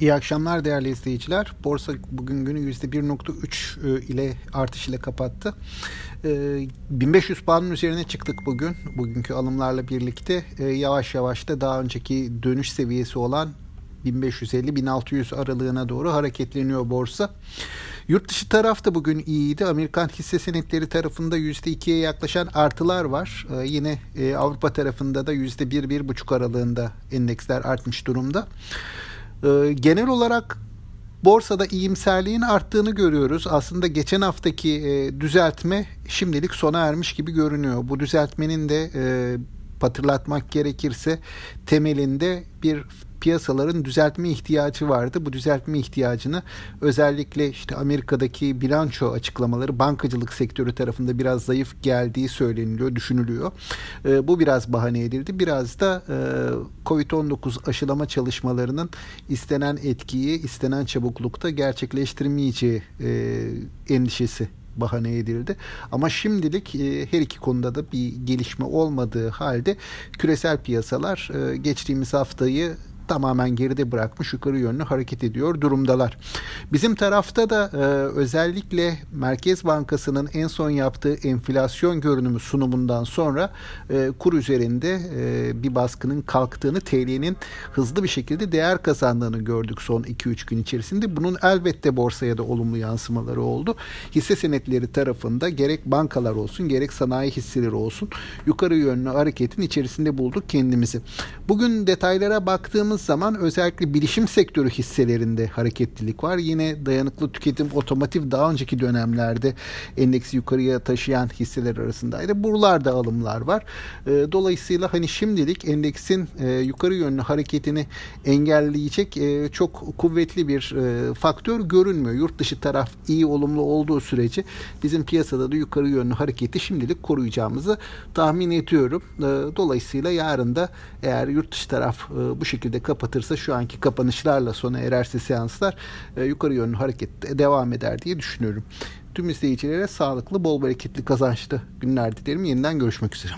İyi akşamlar değerli izleyiciler. Borsa bugün günü %1.3 e, ile artış ile kapattı. 1500 e, puanın üzerine çıktık bugün. Bugünkü alımlarla birlikte e, yavaş yavaş da daha önceki dönüş seviyesi olan 1550-1600 aralığına doğru hareketleniyor borsa. Yurt dışı taraf da bugün iyiydi. Amerikan hisse senetleri tarafında %2'ye yaklaşan artılar var. Ee, yine e, Avrupa tarafında da %1-1,5 aralığında endeksler artmış durumda. Ee, genel olarak borsada iyimserliğin arttığını görüyoruz. Aslında geçen haftaki e, düzeltme şimdilik sona ermiş gibi görünüyor. Bu düzeltmenin de e, hatırlatmak gerekirse temelinde bir piyasaların düzeltme ihtiyacı vardı. Bu düzeltme ihtiyacını özellikle işte Amerika'daki bilanço açıklamaları bankacılık sektörü tarafında biraz zayıf geldiği söyleniliyor, düşünülüyor. E, bu biraz bahane edildi. Biraz da e, Covid-19 aşılama çalışmalarının istenen etkiyi, istenen çabuklukta gerçekleştirmeyeceği e, endişesi bahane edildi. Ama şimdilik e, her iki konuda da bir gelişme olmadığı halde küresel piyasalar e, geçtiğimiz haftayı tamamen geride bırakmış yukarı yönlü hareket ediyor durumdalar. Bizim tarafta da e, özellikle Merkez Bankası'nın en son yaptığı enflasyon görünümü sunumundan sonra e, kur üzerinde e, bir baskının kalktığını, TL'nin hızlı bir şekilde değer kazandığını gördük son 2-3 gün içerisinde. Bunun elbette borsaya da olumlu yansımaları oldu. Hisse senetleri tarafında gerek bankalar olsun gerek sanayi hisseleri olsun yukarı yönlü hareketin içerisinde bulduk kendimizi. Bugün detaylara baktığımız baktığımız zaman özellikle bilişim sektörü hisselerinde hareketlilik var. Yine dayanıklı tüketim otomotiv daha önceki dönemlerde endeksi yukarıya taşıyan hisseler arasındaydı. Buralarda alımlar var. Ee, dolayısıyla hani şimdilik endeksin e, yukarı yönlü hareketini engelleyecek e, çok kuvvetli bir e, faktör görünmüyor. Yurt dışı taraf iyi olumlu olduğu sürece bizim piyasada da yukarı yönlü hareketi şimdilik koruyacağımızı tahmin ediyorum. Dolayısıyla yarın da eğer yurt dışı taraf bu şekilde kapatırsa şu anki kapanışlarla sona ererse seanslar e, yukarı yönlü hareket devam eder diye düşünüyorum. Tüm izleyicilere sağlıklı, bol bereketli, kazançlı günler dilerim. Yeniden görüşmek üzere.